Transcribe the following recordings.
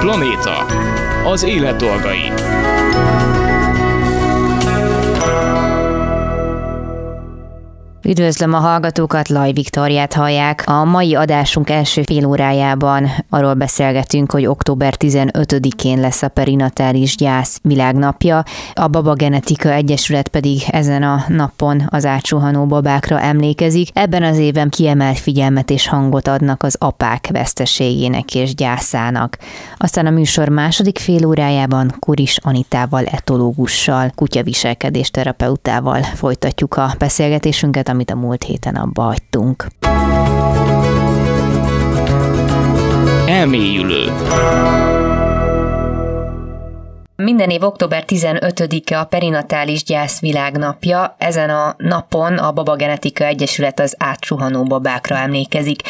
Planéta. Az élet dolgai. Üdvözlöm a hallgatókat, Laj Viktoriát hallják. A mai adásunk első fél órájában arról beszélgetünk, hogy október 15-én lesz a perinatális gyász világnapja. A Baba Genetika Egyesület pedig ezen a napon az átsuhanó babákra emlékezik. Ebben az évben kiemelt figyelmet és hangot adnak az apák veszteségének és gyászának. Aztán a műsor második fél órájában Kuris Anitával, etológussal, kutyaviselkedés terapeutával folytatjuk a beszélgetésünket, amit a múlt héten abba hagytunk. Elmélyülő. Minden év október 15-e a perinatális gyász világnapja. Ezen a napon a Baba Genetika Egyesület az átsuhanó babákra emlékezik.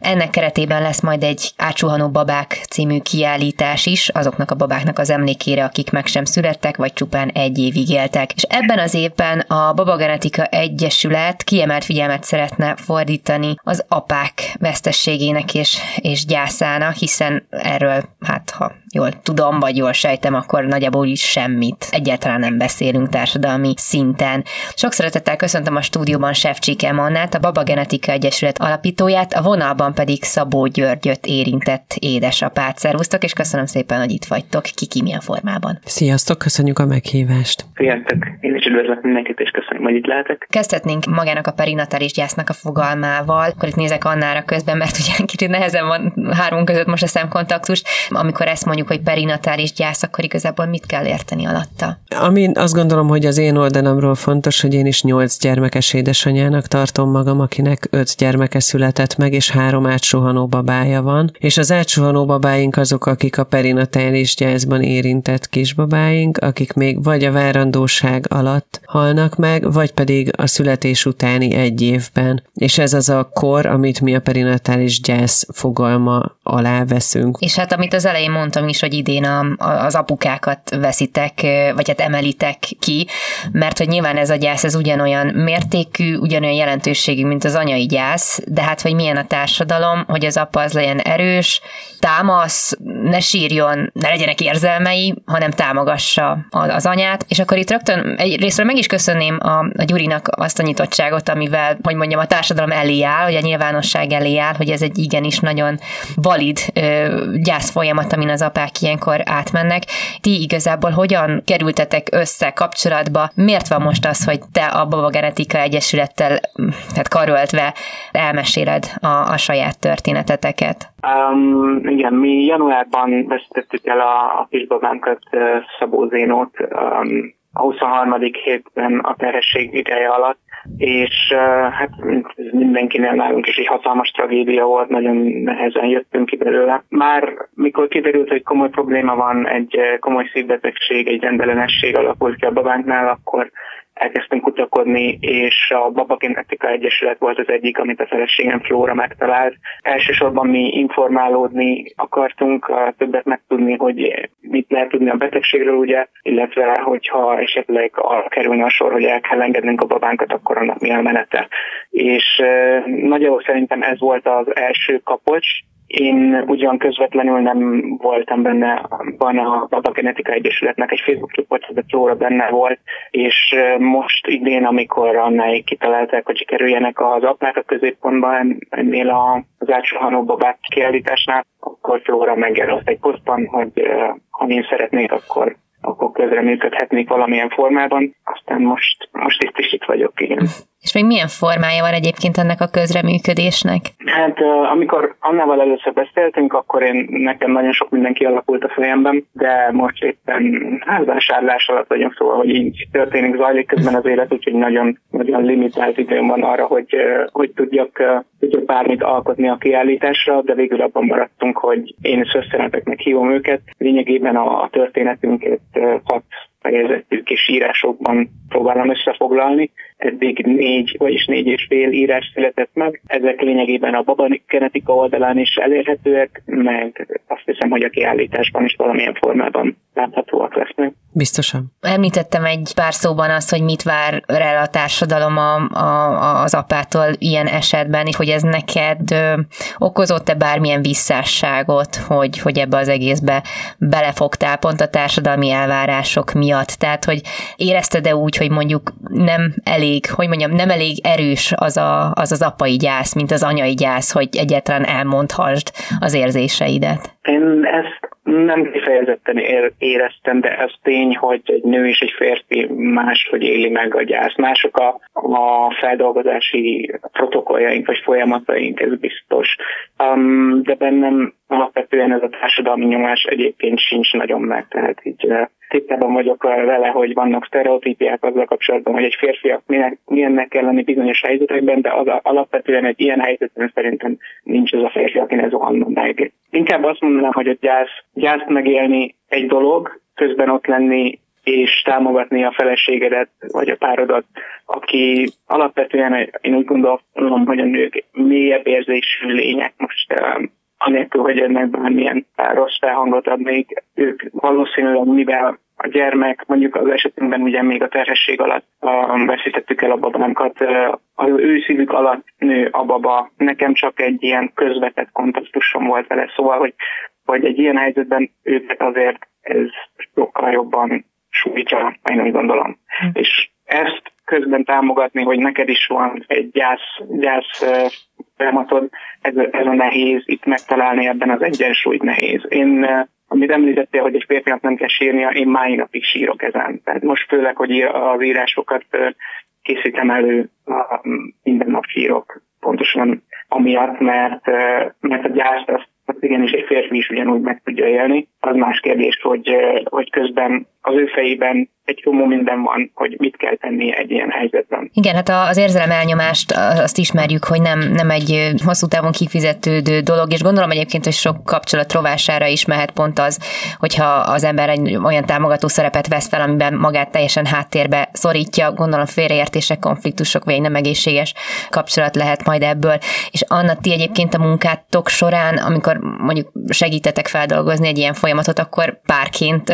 Ennek keretében lesz majd egy átsuhanó babák című kiállítás is, azoknak a babáknak az emlékére, akik meg sem születtek, vagy csupán egy évig éltek. És ebben az évben a Baba Genetika Egyesület kiemelt figyelmet szeretne fordítani az apák vesztességének és, és gyászának, hiszen erről, hát ha jól tudom, vagy jól sejtem, akkor nagyjából is semmit. Egyáltalán nem beszélünk társadalmi szinten. Sok szeretettel köszöntöm a stúdióban Sefcsik Emannát, a Baba Genetika Egyesület alapítóját, a vonalban pedig Szabó Györgyöt érintett édesapát. Szervusztok, és köszönöm szépen, hogy itt vagytok. Kiki milyen formában. Sziasztok, köszönjük a meghívást. Sziasztok, én is üdvözlök mindenkit, és köszönöm, hogy itt lehetek. Kezdhetnénk magának a perinatális gyásznak a fogalmával. Akkor itt nézek Annára közben, mert ugye kicsit nehezen van három között most a szemkontaktus. Amikor ezt mondjuk, hogy perinatális gyász, akkor igazából mit kell érteni alatta? Ami azt gondolom, hogy az én oldalamról fontos, hogy én is nyolc gyermekes édesanyának tartom magam, akinek öt gyermeke született meg, és három átsuhanó babája van. És az átsuhanó babáink azok, akik a perinatális gyászban érintett kisbabáink, akik még vagy a várandóság alatt halnak meg, vagy pedig a születés utáni egy évben. És ez az a kor, amit mi a perinatális gyász fogalma alá veszünk. És hát amit az elején mondtam is, hogy idén a, az apukákat veszitek, vagy hát emelitek ki, mert hogy nyilván ez a gyász, ez ugyanolyan mértékű, ugyanolyan jelentőségű, mint az anyai gyász, de hát, hogy milyen a társadalom, hogy az apa az legyen erős, támasz, ne sírjon, ne legyenek érzelmei, hanem támogassa az anyát, és akkor itt rögtön egy részről meg is köszönném a, a Gyurinak azt a nyitottságot, amivel, hogy mondjam, a társadalom elé áll, hogy a nyilvánosság elé áll, hogy ez egy igenis nagyon valid ö, gyász folyamat, amin az apák ilyenkor átmennek. Ti igazából hogyan kerültetek össze kapcsolatba? Miért van most az, hogy te a Baba Genetika Egyesülettel tehát karöltve elmeséled a, a saját történeteteket? Um, igen, mi januárban veszítettük el a, a kisbabánkat, Szabó Zénót, um, a 23. hétben a terhesség ideje alatt, és hát mindenkinél nálunk is egy hatalmas tragédia volt, nagyon nehezen jöttünk ki belőle. Már mikor kiderült, hogy komoly probléma van, egy komoly szívbetegség, egy rendellenesség alakult ki a babánknál, akkor elkezdtünk kutakodni, és a Baba Genetika Egyesület volt az egyik, amit a feleségem Flóra megtalált. Elsősorban mi informálódni akartunk, többet megtudni, hogy mit lehet tudni a betegségről, ugye, illetve hogyha esetleg arra kerülne a sor, hogy el kell engednünk a babánkat, akkor annak mi a menete. És nagyjából szerintem ez volt az első kapocs, én ugyan közvetlenül nem voltam benne, van a Baba Genetika Egyesületnek egy Facebook csoportja, Flóra benne volt, és most idén, amikor annáig kitalálták, hogy kerüljenek az apák a középpontban ennél az átsuhanó babák kiállításnál, akkor Flóra megjelölt egy posztban, hogy ha én szeretnék, akkor akkor közreműködhetnék valamilyen formában. Aztán most, most itt is itt vagyok, igen. És még milyen formája van egyébként ennek a közreműködésnek? Hát amikor Annával először beszéltünk, akkor én nekem nagyon sok minden kialakult a fejemben, de most éppen hát vásárlás alatt vagyunk, szóval, hogy így történik, zajlik közben az élet, úgyhogy nagyon, nagyon limitált időm van arra, hogy, hogy tudjak, tudjak bármit alkotni a kiállításra, de végül abban maradtunk, hogy én is összeneteknek hívom őket. Lényegében a történetünket hat fejezetű kis írásokban próbálom összefoglalni. Eddig négy, vagyis négy és fél írás született meg. Ezek lényegében a Baba Genetika oldalán is elérhetőek, meg azt hiszem, hogy a kiállításban is valamilyen formában láthatóak lesznek. Biztosan. Említettem egy pár szóban azt, hogy mit vár el a társadalom a, a, az apától ilyen esetben, hogy ez neked ö, okozott-e bármilyen visszásságot, hogy, hogy ebbe az egészbe belefogtál pont a társadalmi elvárások miatt. Tehát, hogy érezted-e úgy, hogy mondjuk nem elég, hogy mondjam, nem elég erős az a, az, az apai gyász, mint az anyai gyász, hogy egyáltalán elmondhassd az érzéseidet? Én ezt nem kifejezetten éreztem, de ez tény, hogy egy nő és egy férfi máshogy éli meg a gyász. Mások a, a feldolgozási protokolljaink vagy folyamataink, ez biztos. Um, de bennem alapvetően ez a társadalmi nyomás egyébként sincs nagyon meg, tehát így tisztában vagyok vele, hogy vannak sztereotípiák azzal kapcsolatban, hogy egy férfiak milyennek kell lenni bizonyos helyzetekben, de az alapvetően egy ilyen helyzetben szerintem nincs az a férfi, akinek zuhanna meg. Inkább azt mondanám, hogy a gyász, gyászt megélni egy dolog, közben ott lenni és támogatni a feleségedet, vagy a párodat, aki alapvetően én úgy gondolom, hogy a nők mélyebb érzésű lények most anélkül, hogy ennek bármilyen rossz felhangot adnék, ők valószínűleg mivel a gyermek, mondjuk az esetünkben ugye még a terhesség alatt uh, veszítettük el a babánkat, az ő szívük alatt nő a baba. Nekem csak egy ilyen közvetett kontextusom volt vele, szóval, hogy, hogy egy ilyen helyzetben őket azért ez sokkal jobban sújtja, én úgy gondolom. Mm. És ezt közben támogatni, hogy neked is van egy gyász, gyász folyamatod, ez, ez a nehéz, itt megtalálni ebben az egyensúlyt nehéz. Én amit említettél, hogy egy férfinak nem kell sírnia, én máj napig sírok ezen. Tehát most főleg, hogy az írásokat készítem elő, minden nap sírok, pontosan amiatt, mert, mert a gyászt azt, azt igenis egy férfi is ugyanúgy meg tudja élni. Az más kérdés, hogy, hogy közben az ő fejében egy csomó minden van, hogy mit kell tenni egy ilyen helyzetben. Igen, hát az érzelem elnyomást azt ismerjük, hogy nem, nem egy hosszú távon kifizetődő dolog, és gondolom egyébként, hogy sok kapcsolat rovására is mehet pont az, hogyha az ember egy olyan támogató szerepet vesz fel, amiben magát teljesen háttérbe szorítja, gondolom félreértések, konfliktusok, vagy nem egészséges kapcsolat lehet majd ebből. És Anna, ti egyébként a munkátok során, amikor mondjuk segítetek feldolgozni egy ilyen folyamatot, akkor párként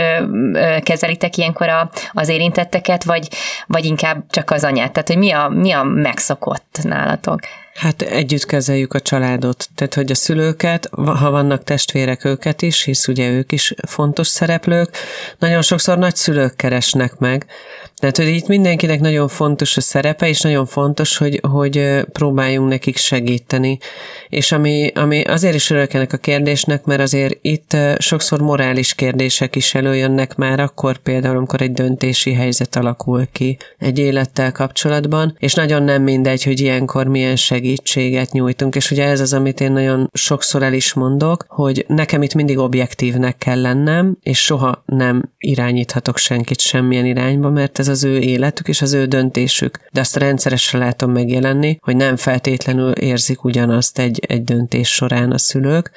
kezelitek ilyenkor a, az érintetteket, vagy, vagy inkább csak az anyát? Tehát, hogy mi a, mi a megszokott nálatok? Hát együtt kezeljük a családot, tehát hogy a szülőket, ha vannak testvérek őket is, hisz ugye ők is fontos szereplők, nagyon sokszor nagyszülők keresnek meg, tehát, hogy itt mindenkinek nagyon fontos a szerepe, és nagyon fontos, hogy, hogy próbáljunk nekik segíteni. És ami, ami azért is örülök ennek a kérdésnek, mert azért itt sokszor morális kérdések is előjönnek már akkor például, amikor egy döntési helyzet alakul ki egy élettel kapcsolatban, és nagyon nem mindegy, hogy ilyenkor milyen segítséget nyújtunk, és ugye ez az, amit én nagyon sokszor el is mondok, hogy nekem itt mindig objektívnek kell lennem, és soha nem irányíthatok senkit semmilyen irányba, mert ez az ő életük és az ő döntésük. De azt rendszeresen látom megjelenni, hogy nem feltétlenül érzik ugyanazt egy, egy döntés során a szülők,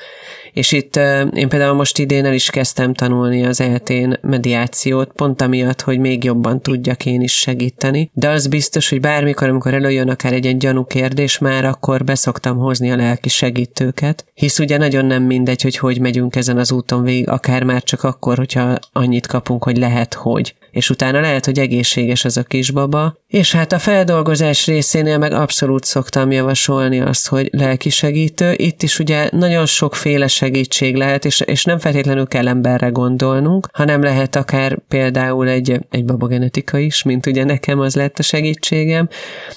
és itt én például most idén el is kezdtem tanulni az eltén mediációt, pont amiatt, hogy még jobban tudjak én is segíteni. De az biztos, hogy bármikor, amikor előjön akár egy ilyen gyanú kérdés, már akkor beszoktam hozni a lelki segítőket, hisz ugye nagyon nem mindegy, hogy hogy megyünk ezen az úton végig, akár már csak akkor, hogyha annyit kapunk, hogy lehet, hogy és utána lehet, hogy egészséges az a kisbaba. És hát a feldolgozás részénél meg abszolút szoktam javasolni azt, hogy lelki segítő. Itt is ugye nagyon sokféle segítség lehet, és, és nem feltétlenül kell emberre gondolnunk, hanem lehet akár például egy, egy babagenetika is, mint ugye nekem az lett a segítségem.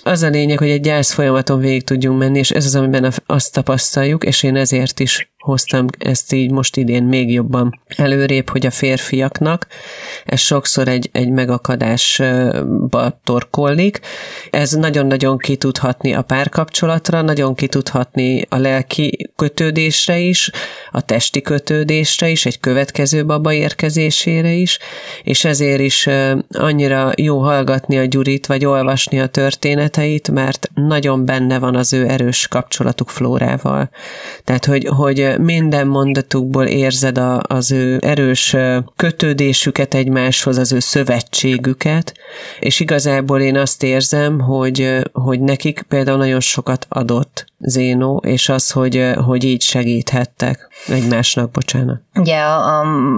Az a lényeg, hogy egy gyász folyamaton végig tudjunk menni, és ez az, amiben azt tapasztaljuk, és én ezért is hoztam ezt így most idén még jobban előrébb, hogy a férfiaknak ez sokszor egy, egy megakadásba torkollik. Ez nagyon-nagyon kitudhatni a párkapcsolatra, nagyon kitudhatni a lelki kötődésre is, a testi kötődésre is, egy következő baba érkezésére is, és ezért is annyira jó hallgatni a Gyurit, vagy olvasni a történeteit, mert nagyon benne van az ő erős kapcsolatuk Flórával. Tehát, hogy, hogy minden mondatukból érzed a, az ő erős kötődésüket egymáshoz, az ő szövetségüket, és igazából én azt érzem, hogy, hogy nekik például nagyon sokat adott Zénó, és az, hogy, hogy így segíthettek egymásnak, bocsánat. Ugye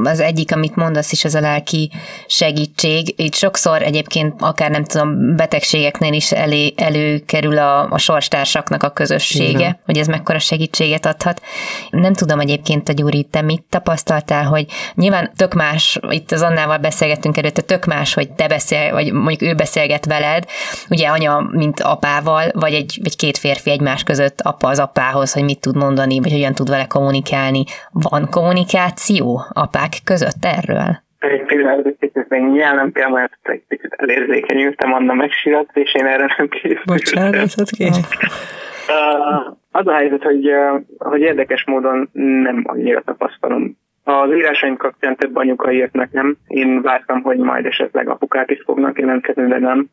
az egyik, amit mondasz is, az a lelki segítség. Itt sokszor egyébként akár nem tudom, betegségeknél is elé, előkerül a, a sorstársaknak a közössége, Igen. hogy ez mekkora segítséget adhat. Nem tudom egyébként, a Gyuri, te mit tapasztaltál, hogy nyilván tök más, itt az Annával beszélgettünk előtte, tök más, hogy te beszél, vagy mondjuk ő beszélget veled, ugye anya, mint apával, vagy egy, egy két férfi egymás között apa az apához, hogy mit tud mondani, vagy hogyan tud vele kommunikálni. Van kommunikáció apák között erről? egy pillanat, egy picit még nyelnem kell, mert egy picit elérzékenyültem, Anna megsírat, és én erre nem készültem. Bocsánatot kérek. Az a helyzet, hogy, hogy érdekes módon nem annyira tapasztalom. Az írásaim kapcsán több anyuka írt nekem. Én vártam, hogy majd esetleg apukák is fognak jelentkezni, de nem.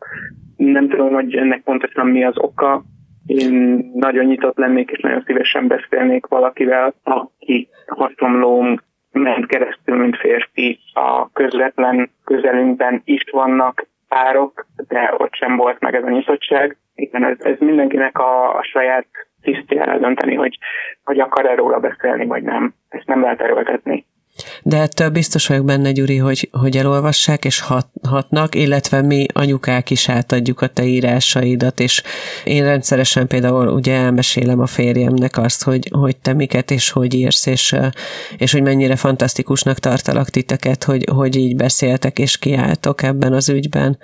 Nem tudom, hogy ennek pontosan mi az oka. Én nagyon nyitott lennék, és nagyon szívesen beszélnék valakivel, aki hasonló ment keresztül, mint férfi. A közvetlen közelünkben is vannak párok, de ott sem volt meg ez a nyitottság. Igen, ez, ez mindenkinek a, a saját tisztjára dönteni, hogy, hogy akar-e róla beszélni, vagy nem. Ezt nem lehet erőltetni. De ettől biztos vagyok benne, Gyuri, hogy, hogy elolvassák és hat, hatnak, illetve mi anyukák is átadjuk a te írásaidat, és én rendszeresen például ugye elmesélem a férjemnek azt, hogy, hogy te miket és hogy írsz, és, és hogy mennyire fantasztikusnak tartalak titeket, hogy, hogy így beszéltek és kiálltok ebben az ügyben.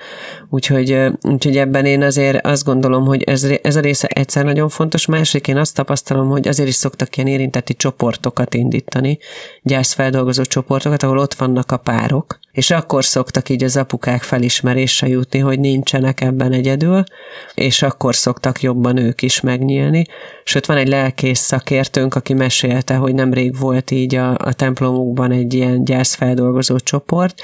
Úgyhogy, úgyhogy ebben én azért azt gondolom, hogy ez, ez a része egyszer nagyon fontos, másik én azt tapasztalom, hogy azért is szoktak ilyen érintetti csoportokat indítani, gyászfeldolgozó feldolgozó csoportokat, ahol ott vannak a párok, és akkor szoktak így az apukák felismerésre jutni, hogy nincsenek ebben egyedül, és akkor szoktak jobban ők is megnyílni. Sőt, van egy lelkész szakértőnk, aki mesélte, hogy nemrég volt így a, a templomukban egy ilyen gyászfeldolgozó csoport,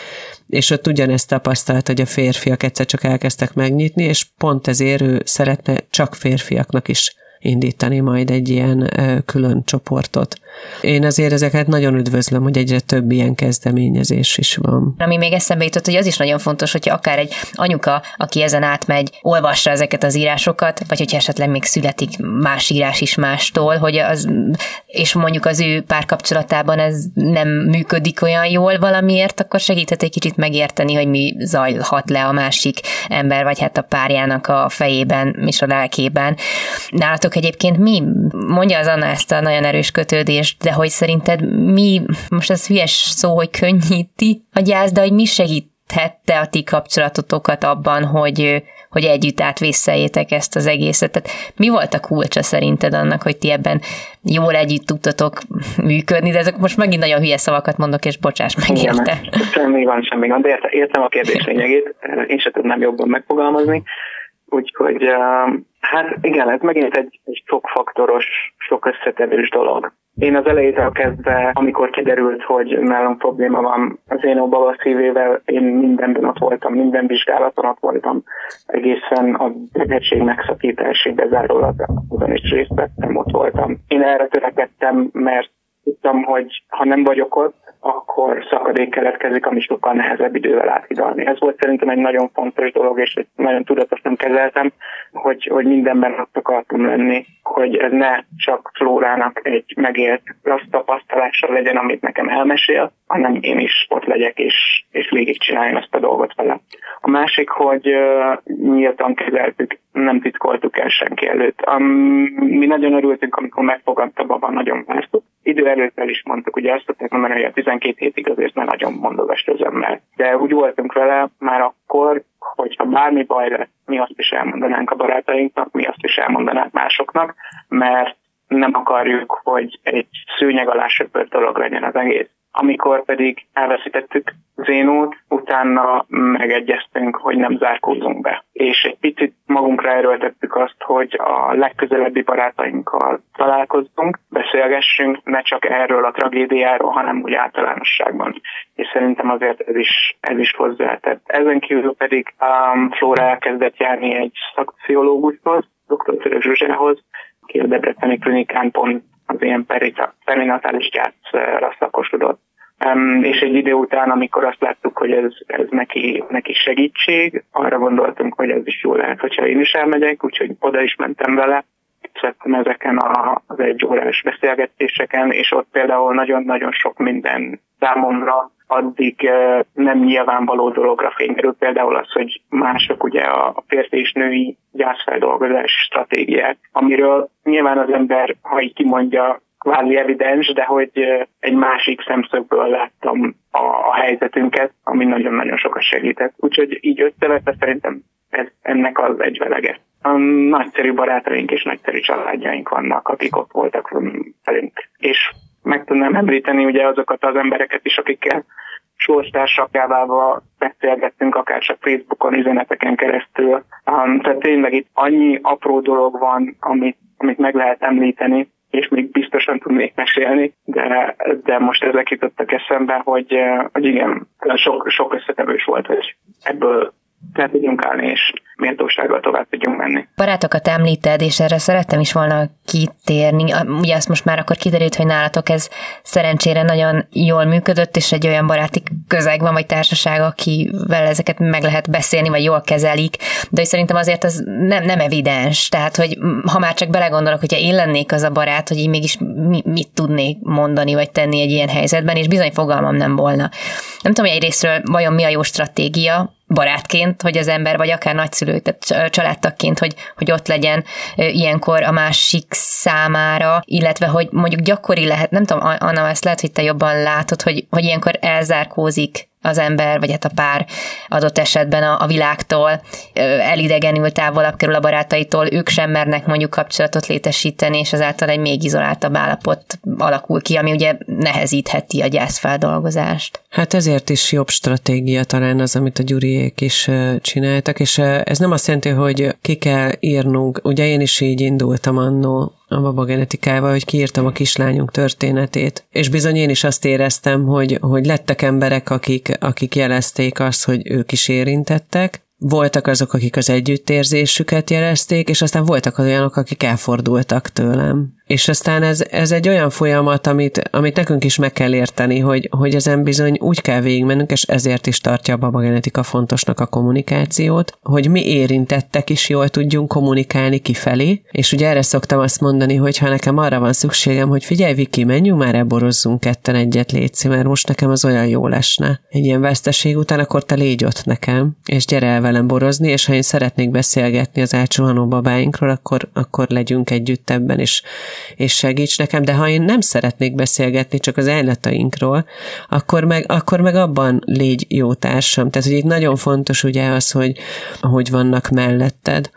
és ott ugyanezt tapasztalt, hogy a férfiak egyszer csak elkezdtek megnyitni, és pont ezért ő szeretne csak férfiaknak is indítani majd egy ilyen külön csoportot. Én azért ezeket nagyon üdvözlöm, hogy egyre több ilyen kezdeményezés is van. Ami még eszembe jutott, hogy az is nagyon fontos, hogyha akár egy anyuka, aki ezen átmegy, olvassa ezeket az írásokat, vagy hogyha esetleg még születik más írás is mástól, hogy az, és mondjuk az ő párkapcsolatában ez nem működik olyan jól valamiért, akkor segíthet egy kicsit megérteni, hogy mi zajlhat le a másik ember, vagy hát a párjának a fejében és a lelkében. Nálatok egyébként mi? Mondja az Anna ezt a nagyon erős kötődést, de hogy szerinted mi, most ez hülyes szó, hogy könnyíti a gyász, de hogy mi segíthette a ti kapcsolatotokat abban, hogy, hogy együtt átvészeljétek ezt az egészet. Tehát mi volt a kulcsa szerinted annak, hogy ti ebben jól együtt tudtatok működni, de ezek most megint nagyon hülye szavakat mondok, és bocsáss meg érte. Semmi van, semmi van, de értem a kérdés lényegét, én sem tudnám jobban megfogalmazni. Úgyhogy hát igen, ez megint egy, egy sokfaktoros, sok összetevős dolog. Én az elejétől kezdve, amikor kiderült, hogy nálam probléma van az én baba szívével, én mindenben ott voltam, minden vizsgálaton ott voltam, egészen a betegség megszakításig bezárólag azon is részt vettem, ott voltam. Én erre törekedtem, mert tudtam, hogy ha nem vagyok ott, akkor szakadék keletkezik, ami sokkal nehezebb idővel áthidalni. Ez volt szerintem egy nagyon fontos dolog, és nagyon tudatosan kezeltem, hogy, hogy mindenben ott akartam lenni, hogy ez ne csak Flórának egy megélt rossz tapasztalással legyen, amit nekem elmesél, hanem én is ott legyek, és, és végigcsináljam ezt a dolgot vele. A másik, hogy uh, nyíltan kezeltük, nem titkoltuk el senki előtt. Mi nagyon örültünk, amikor megfogadta baba, nagyon vártuk. Idő előtt el is mondtuk, ugye azt tudták mondani, hogy a 12 hétig azért ne nagyon mondogas közömmel. De úgy voltunk vele már akkor, hogyha bármi baj lesz, mi azt is elmondanánk a barátainknak, mi azt is elmondanánk másoknak, mert nem akarjuk, hogy egy szőnyeg alá söpört dolog legyen az egész. Amikor pedig elveszítettük Zénót, utána megegyeztünk, hogy nem zárkózunk be. És egy picit magunkra erőltettük azt, hogy a legközelebbi barátainkkal találkozzunk, beszélgessünk, ne csak erről a tragédiáról, hanem úgy általánosságban. És szerintem azért ez is, ez is hozzátett. Ezen kívül pedig um, Flóra elkezdett járni egy szakpszichológushoz, dr. Török Zsuzsához, aki a Debreceni klinikán pont az ilyen perinatális gyászra szakosodott. És egy idő után, amikor azt láttuk, hogy ez, ez neki, neki segítség, arra gondoltunk, hogy ez is jó lehet, hogyha én is elmegyek, úgyhogy oda is mentem vele, vettem ezeken az egy órás beszélgetéseken, és ott például nagyon-nagyon sok minden számomra addig nem nyilvánvaló dologra fénykerül, például az, hogy mások ugye a férfi és női gyászfeldolgozás stratégiák, amiről nyilván az ember, ha így kimondja, kvázi evidens, de hogy egy másik szemszögből láttam a, a helyzetünket, ami nagyon-nagyon sokat segített. Úgyhogy így összevetve szerintem ez ennek az egyvelege. A nagyszerű barátaink és nagyszerű családjaink vannak, akik ott voltak velünk. És meg tudnám említeni ugye azokat az embereket is, akikkel sorstársaká válva beszélgettünk, akár csak Facebookon, üzeneteken keresztül. Um, tehát tényleg itt annyi apró dolog van, amit, amit meg lehet említeni, és még biztosan tudnék mesélni, de, de most ezek jutottak eszembe, hogy, hogy igen, sok, sok összetevős volt, hogy ebből fel tudjunk állni, és méltósággal tovább tudjunk menni. Barátokat említed, és erre szerettem is volna kitérni. Ugye azt most már akkor kiderült, hogy nálatok ez szerencsére nagyon jól működött, és egy olyan baráti közeg van, vagy társaság, akivel ezeket meg lehet beszélni, vagy jól kezelik, de hogy szerintem azért az nem, nem evidens. Tehát, hogy ha már csak belegondolok, hogyha én lennék az a barát, hogy én mégis mit tudnék mondani, vagy tenni egy ilyen helyzetben, és bizony fogalmam nem volna. Nem tudom, hogy egyrésztről vajon mi a jó stratégia, barátként, hogy az ember, vagy akár nagyszülő, tehát családtagként, hogy, hogy ott legyen ilyenkor a másik számára, illetve hogy mondjuk gyakori lehet, nem tudom, Anna, ezt lehet, hogy te jobban látod, hogy, hogy ilyenkor elzárkózik az ember, vagy hát a pár adott esetben a, a világtól, elidegenül távolabb kerül a barátaitól, ők sem mernek mondjuk kapcsolatot létesíteni, és azáltal egy még izoláltabb állapot alakul ki, ami ugye nehezítheti a gyászfeldolgozást. Hát ezért is jobb stratégia talán az, amit a gyuriék is csináltak, és ez nem azt jelenti, hogy ki kell írnunk, ugye én is így indultam annó a babagenetikával, hogy kiírtam a kislányunk történetét. És bizony én is azt éreztem, hogy, hogy lettek emberek, akik, akik jelezték azt, hogy ők is érintettek, voltak azok, akik az együttérzésüket jelezték, és aztán voltak olyanok, akik elfordultak tőlem. És aztán ez, ez egy olyan folyamat, amit, amit nekünk is meg kell érteni, hogy, hogy ezen bizony úgy kell végigmennünk, és ezért is tartja a babagenetika fontosnak a kommunikációt, hogy mi érintettek is jól tudjunk kommunikálni kifelé, és ugye erre szoktam azt mondani, hogy ha nekem arra van szükségem, hogy figyelj Viki, menjünk már eborozzunk ketten egyet létszi, mert most nekem az olyan jó lesne. Egy ilyen veszteség után, akkor te légy ott nekem, és gyere el velem borozni, és ha én szeretnék beszélgetni az átsuhanó babáinkról, akkor, akkor legyünk együtt ebben, és és segíts nekem, de ha én nem szeretnék beszélgetni csak az állatainkról, akkor meg, akkor meg abban légy jó társam. Tehát, hogy itt nagyon fontos ugye az, hogy, hogy vannak melletted,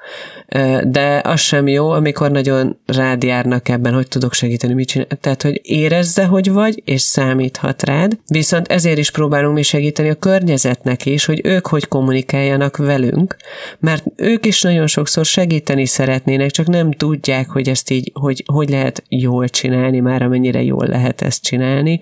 de az sem jó, amikor nagyon rád járnak ebben, hogy tudok segíteni, mit csinál. Tehát, hogy érezze, hogy vagy, és számíthat rád, viszont ezért is próbálunk mi segíteni a környezetnek is, hogy ők hogy kommunikáljanak velünk, mert ők is nagyon sokszor segíteni szeretnének, csak nem tudják, hogy ezt így, hogy, hogy lehet jól csinálni, már amennyire jól lehet ezt csinálni,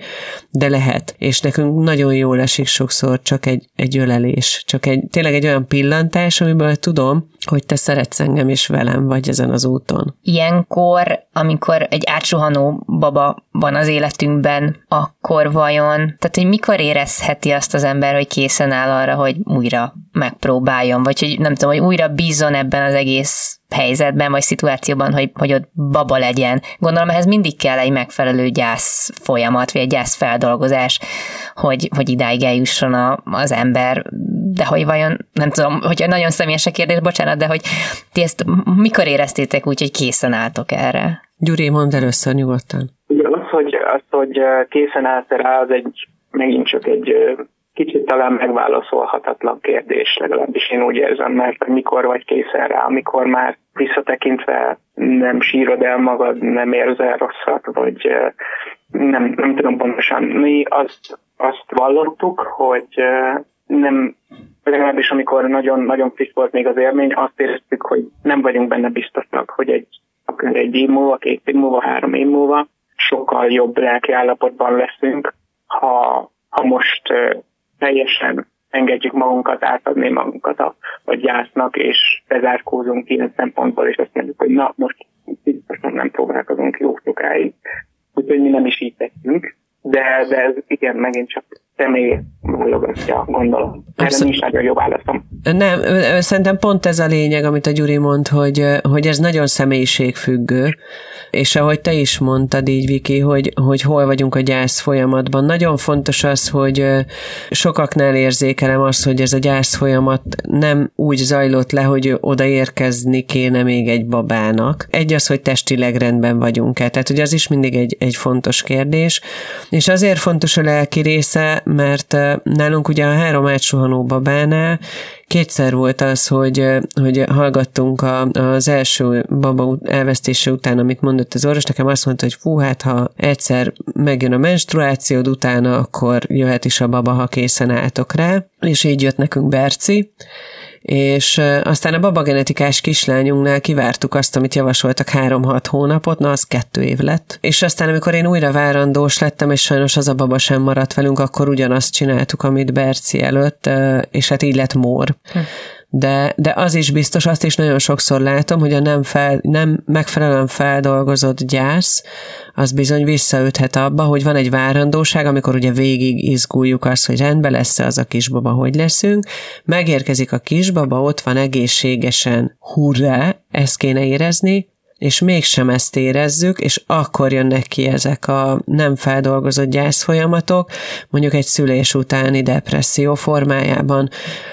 de lehet. És nekünk nagyon jól esik sokszor csak egy, egy ölelés, csak egy, tényleg egy olyan pillantás, amiből tudom, hogy te szeretsz engem és velem vagy ezen az úton. Ilyenkor, amikor egy átsuhanó baba van az életünkben, akkor vajon, tehát hogy mikor érezheti azt az ember, hogy készen áll arra, hogy újra megpróbáljon, vagy hogy nem tudom, hogy újra bízon ebben az egész helyzetben, vagy szituációban, hogy, hogy ott baba legyen. Gondolom ehhez mindig kell egy megfelelő gyász folyamat, vagy egy gyász feldolgozás, hogy, hogy idáig eljusson a, az ember, de hogy vajon, nem tudom, hogy nagyon személyes a kérdés, bocsánat, de hogy ti ezt mikor éreztétek úgy, hogy készen álltok erre? Gyuri, mondd először nyugodtan. Ugye az, hogy, az, hogy készen állsz rá, az egy megint csak egy kicsit talán megválaszolhatatlan kérdés, legalábbis én úgy érzem, mert mikor vagy készen rá, amikor már visszatekintve nem sírod el magad, nem érzel rosszat, vagy nem, nem tudom pontosan. Mi azt, azt vallottuk, hogy nem, legalábbis amikor nagyon, nagyon friss volt még az élmény, azt éreztük, hogy nem vagyunk benne biztosak, hogy egy, akár egy év múlva, két év múlva, három év múlva sokkal jobb lelki állapotban leszünk, ha, ha most teljesen engedjük magunkat, átadni magunkat a, a gyásznak, és bezárkózunk ilyen szempontból, és azt mondjuk, hogy na, most biztosan nem próbálkozunk jó sokáig. Úgyhogy nem is így tettünk, de, de ez igen, megint csak személy válogatja, gondolom. Erre nincs nagyon jó válaszom. Nem, szerintem pont ez a lényeg, amit a Gyuri mond, hogy, hogy ez nagyon személyiségfüggő, és ahogy te is mondtad így, Viki, hogy, hogy hol vagyunk a gyász folyamatban. Nagyon fontos az, hogy sokaknál érzékelem azt, hogy ez a gyász folyamat nem úgy zajlott le, hogy odaérkezni kéne még egy babának. Egy az, hogy testileg rendben vagyunk-e. Tehát, hogy az is mindig egy, egy fontos kérdés. És azért fontos a lelki része, mert nálunk ugye a három átsuhanó babánál kétszer volt az, hogy, hogy hallgattunk a, az első baba elvesztése után, amit mondott az orvos, nekem azt mondta, hogy fú, hát ha egyszer megjön a menstruációd utána, akkor jöhet is a baba, ha készen álltok rá, és így jött nekünk Berci, és aztán a babagenetikás kislányunknál kivártuk azt, amit javasoltak három-hat hónapot, na az kettő év lett. És aztán, amikor én újra várandós lettem, és sajnos az a baba sem maradt velünk, akkor ugyanazt csináltuk, amit Berci előtt, és hát így lett mór. Hm de, de az is biztos, azt is nagyon sokszor látom, hogy a nem, fel, nem megfelelően feldolgozott gyász, az bizony visszaüthet abba, hogy van egy várandóság, amikor ugye végig izguljuk azt, hogy rendben lesz az a kisbaba, hogy leszünk, megérkezik a kisbaba, ott van egészségesen, hurrá, ezt kéne érezni, és mégsem ezt érezzük, és akkor jönnek ki ezek a nem feldolgozott gyászfolyamatok, mondjuk egy szülés utáni depresszió formájában.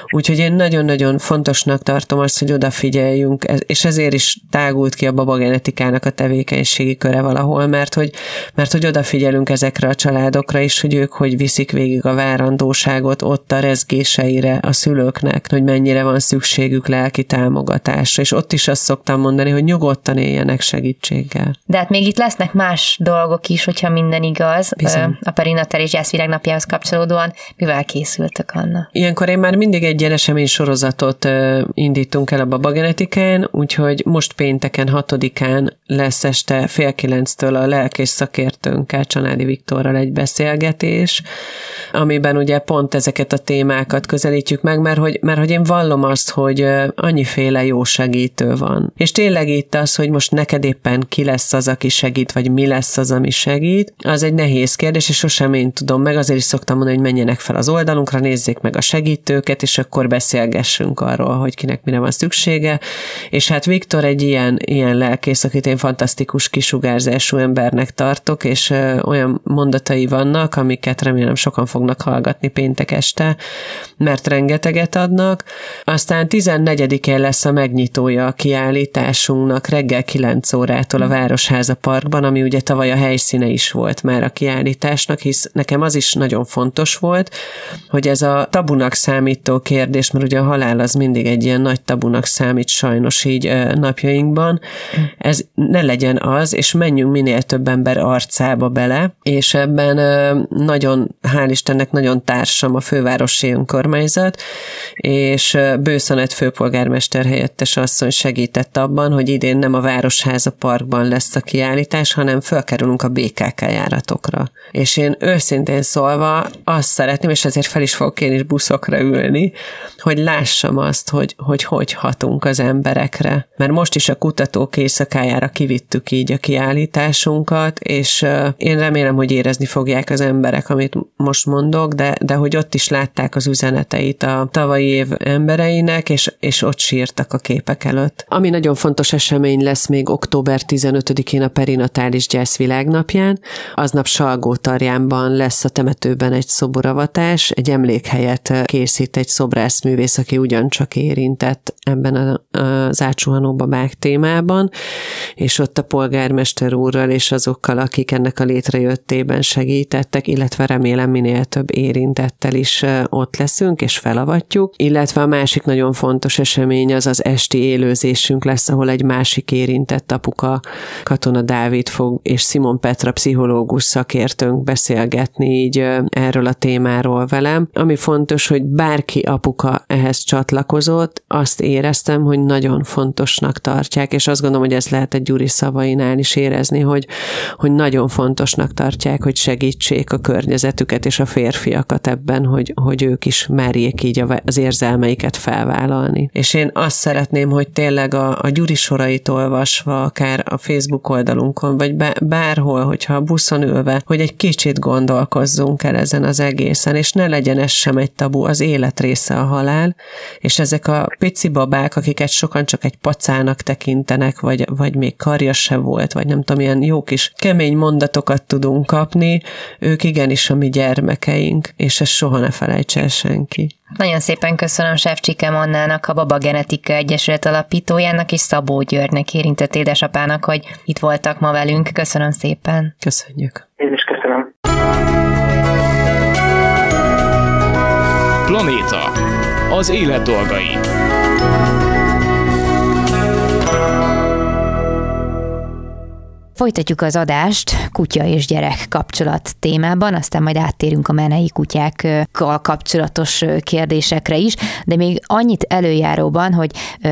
Úgyhogy én nagyon-nagyon fontosnak tartom azt, hogy odafigyeljünk, és ezért is tágult ki a babagenetikának a tevékenységi köre valahol, mert hogy, mert hogy odafigyelünk ezekre a családokra is, hogy ők hogy viszik végig a várandóságot ott a rezgéseire a szülőknek, hogy mennyire van szükségük lelki támogatásra, és ott is azt szoktam mondani, hogy nyugodtan éljenek segítséggel. De hát még itt lesznek más dolgok is, hogyha minden igaz. Bizony. A perinatális gyászvilágnapjához kapcsolódóan mivel készültek Anna? Ilyenkor én már mindig egy ilyen esemény sorozatot indítunk el a babagenetikán, úgyhogy most pénteken hatodikán lesz este fél kilenctől a lelkész szakértőnkkel, Csanádi Viktorral egy beszélgetés, amiben ugye pont ezeket a témákat közelítjük meg, mert hogy, mert hogy én vallom azt, hogy annyiféle jó segítő van. És tényleg itt az, hogy most neked éppen ki lesz az, aki segít, vagy mi lesz az, ami segít, az egy nehéz kérdés, és sosem én tudom meg, azért is szoktam mondani, hogy menjenek fel az oldalunkra, nézzék meg a segítőket, és akkor beszélgessünk arról, hogy kinek mire van szüksége. És hát Viktor egy ilyen, ilyen lelkész, akit én fantasztikus kisugárzású embernek tartok, és olyan mondatai vannak, amiket remélem sokan fognak hallgatni péntek este, mert rengeteget adnak. Aztán 14-én lesz a megnyitója a kiállításunknak reggel 9 órától a Városháza Parkban, ami ugye tavaly a helyszíne is volt már a kiállításnak, hisz nekem az is nagyon fontos volt, hogy ez a tabunak számító kérdés, mert ugye a halál az mindig egy ilyen nagy tabunak számít sajnos így napjainkban, ez ne legyen az, és menjünk minél több ember arcába bele, és ebben nagyon, hál' Istennek nagyon társam a fővárosi önkormányzat, és Bőszanet főpolgármester helyettes asszony segített abban, hogy idén nem a Városháza Parkban lesz a kiállítás, hanem felkerülünk a BKK járatokra. És én őszintén szólva azt szeretném, és ezért fel is fogok én is buszokra ülni, hogy lássam azt, hogy hogy, hogy hatunk az emberekre. Mert most is a kutatók éjszakájára kivittük így a kiállításunkat, és én remélem, hogy érezni fogják az emberek, amit most mondok, de, de hogy ott is látták az üzeneteit a tavalyi év embereinek, és, és ott sírtak a képek előtt. Ami nagyon fontos esemény lesz még október 15-én a perinatális gyász világnapján, aznap Salgótarjánban lesz a temetőben egy szoboravatás, egy emlékhelyet készít egy szobrászművész, aki ugyancsak érintett ebben az átsuhanó babák témában, és ott a polgármester úrral és azokkal, akik ennek a létrejöttében segítettek, illetve remélem minél több érintettel is ott leszünk, és felavatjuk, illetve a másik nagyon fontos esemény az az esti élőzésünk lesz, ahol egy másik érintett apuka, Katona Dávid fog, és Simon Petra pszichológus szakértőnk beszélgetni így erről a témáról velem. Ami fontos, hogy bárki apuka ehhez csatlakozott, azt éreztem, hogy nagyon fontosnak tartják, és azt gondolom, hogy ez lehet egy Gyuri szavainál is érezni, hogy, hogy nagyon fontosnak tartják, hogy segítsék a környezetüket és a férfiakat ebben, hogy, hogy ők is merjék így az érzelmeiket felvállalni. És én azt szeretném, hogy tényleg a, a Gyuri sorait olvasva, akár a Facebook oldalunkon, vagy bárhol, hogyha a buszon ülve, hogy egy kicsit gondolkozzunk el ezen az egészen, és ne legyen ez sem egy tabu, az élet része a halál, és ezek a pici babák, akiket sokan csak egy pacának tekintenek, vagy, vagy még karja se volt, vagy nem tudom, ilyen jó kis kemény mondatokat tudunk kapni, ők igenis a mi gyermekeink, és ezt soha ne felejts el senki. Nagyon szépen köszönöm Sefcsike Mannának, a Baba Genetika Egyesület alapítójának és Szabó Györgynek érintett édesapának, hogy itt voltak ma velünk. Köszönöm szépen. Köszönjük. Én is köszönöm. Planéta. Az élet dolgai. Folytatjuk az adást kutya és gyerek kapcsolat témában, aztán majd áttérünk a menei kutyákkal kapcsolatos kérdésekre is, de még annyit előjáróban, hogy ö,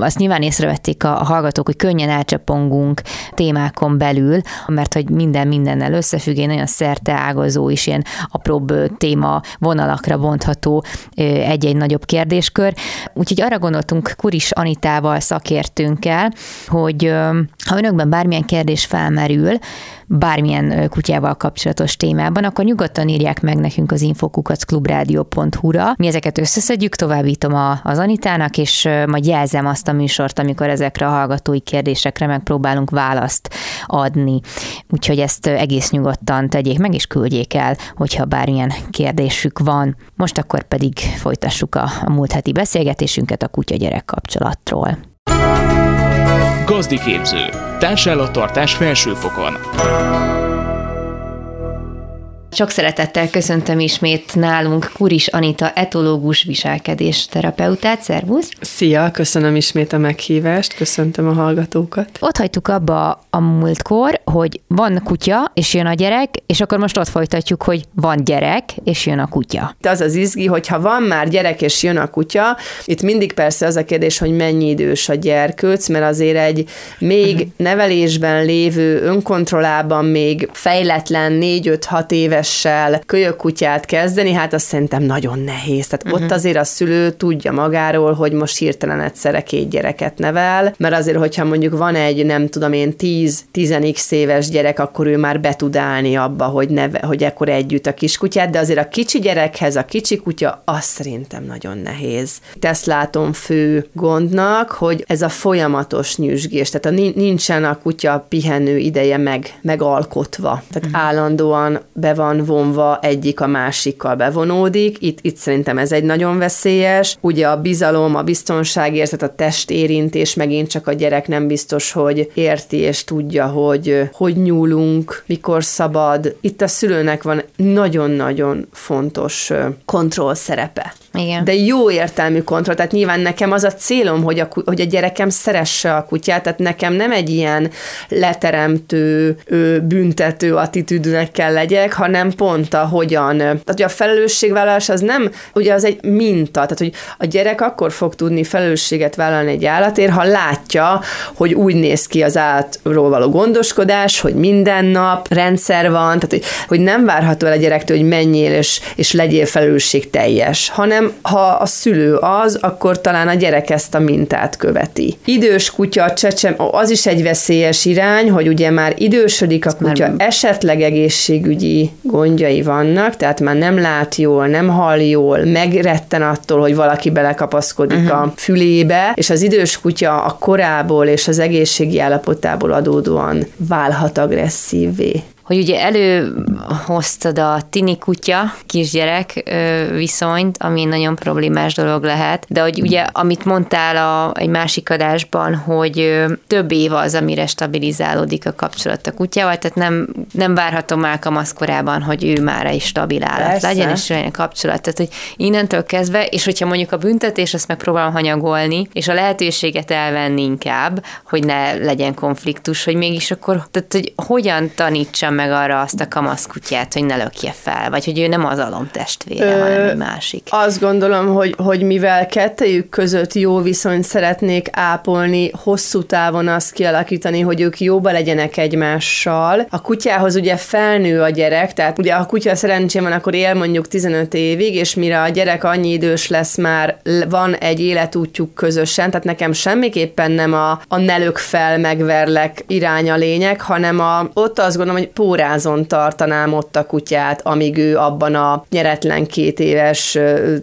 azt nyilván észrevették a, a hallgatók, hogy könnyen elcsapongunk témákon belül, mert hogy minden mindennel összefügg, egy nagyon szerte ágazó is ilyen apróbb téma vonalakra bontható egy-egy nagyobb kérdéskör. Úgyhogy arra gondoltunk Kuris Anitával, szakértőnkkel, hogy ha önökben bármilyen kérdés felmerül, bármilyen kutyával kapcsolatos témában, akkor nyugodtan írják meg nekünk az infokukacklubrádió.hu-ra. Mi ezeket összeszedjük, továbbítom a, az Anitának, és majd jelzem azt a műsort, amikor ezekre a hallgatói kérdésekre megpróbálunk választ adni. Úgyhogy ezt egész nyugodtan tegyék meg, és küldjék el, hogyha bármilyen kérdésük van. Most akkor pedig folytassuk a, a múlt heti beszélgetésünket a kutya-gyerek kapcsolatról. Gazdi képző. Társállattartás felsőfokon. Sok szeretettel köszöntöm ismét nálunk Kuris Anita etológus viselkedés terapeutát. Szervusz! Szia, köszönöm ismét a meghívást, köszöntöm a hallgatókat. Ott hagytuk abba a múltkor, hogy van kutya, és jön a gyerek, és akkor most ott folytatjuk, hogy van gyerek, és jön a kutya. De az az izgi, hogy ha van már gyerek, és jön a kutya, itt mindig persze az a kérdés, hogy mennyi idős a gyerkőc, mert azért egy még uh-huh. nevelésben lévő, önkontrollában még fejletlen 4-5-6 éves évessel kölyökkutyát kezdeni, hát azt szerintem nagyon nehéz. Tehát uh-huh. ott mhm. azért a szülő tudja magáról, hogy most hirtelen egyszerre két gyereket nevel, mert azért, hogyha mondjuk van egy, nem tudom én, 10-10x éves gyerek, akkor ő már be tud állni abba, hogy, neve, hogy ekkor együtt a kiskutyát, de azért a kicsi gyerekhez a kicsi kutya, az szerintem nagyon nehéz. Ezt látom fő gondnak, hogy ez a folyamatos nyüzsgés, tehát a, nincsen a kutya pihenő ideje meg, megalkotva. Tehát uh-huh. állandóan be van van vonva, egyik a másikkal bevonódik. Itt, itt szerintem ez egy nagyon veszélyes. Ugye a bizalom, a biztonságérzet, a testérintés megint csak a gyerek nem biztos, hogy érti és tudja, hogy hogy nyúlunk, mikor szabad. Itt a szülőnek van nagyon-nagyon fontos kontroll szerepe. Igen. De jó értelmű kontroll, tehát nyilván nekem az a célom, hogy a, hogy a gyerekem szeresse a kutyát, tehát nekem nem egy ilyen leteremtő, büntető attitűdnek kell legyek, hanem pont a hogyan. Tehát hogy a felelősségvállalás az nem, ugye az egy minta, tehát hogy a gyerek akkor fog tudni felelősséget vállalni egy állatért, ha látja, hogy úgy néz ki az állatról való gondoskodás, hogy minden nap rendszer van, tehát hogy, hogy nem várható el a gyerektől, hogy menjél és, és legyél felelősség teljes, hanem hanem ha a szülő az, akkor talán a gyerek ezt a mintát követi. Idős kutya, csecsem, az is egy veszélyes irány, hogy ugye már idősödik a kutya, már... esetleg egészségügyi gondjai vannak, tehát már nem lát jól, nem hall jól, megretten attól, hogy valaki belekapaszkodik uh-huh. a fülébe, és az idős kutya a korából és az egészségi állapotából adódóan válhat agresszívvé hogy ugye előhoztad a tini kutya, kisgyerek viszonyt, ami nagyon problémás dolog lehet, de hogy ugye, amit mondtál a, egy másik adásban, hogy több év az, amire stabilizálódik a kapcsolat a kutyával, tehát nem, nem várhatom már kamaszkorában, hogy ő már egy stabil állat Persze. legyen, és olyan kapcsolat. Tehát, hogy innentől kezdve, és hogyha mondjuk a büntetés, azt megpróbálom hanyagolni, és a lehetőséget elvenni inkább, hogy ne legyen konfliktus, hogy mégis akkor, tehát, hogy hogyan tanítsam meg arra azt a kamaszkutyát, hogy ne lökje fel, vagy hogy ő nem az alomtestvére, Ö, hanem egy másik. Azt gondolom, hogy, hogy mivel kettejük között jó viszonyt szeretnék ápolni, hosszú távon azt kialakítani, hogy ők jóba legyenek egymással. A kutyához ugye felnő a gyerek, tehát ugye a kutya szerencsém van, akkor él mondjuk 15 évig, és mire a gyerek annyi idős lesz, már van egy életútjuk közösen, tehát nekem semmiképpen nem a, a nelök fel, megverlek irány a lényeg, hanem a, ott azt gondolom, hogy pórázon tartanám ott a kutyát, amíg ő abban a nyeretlen két éves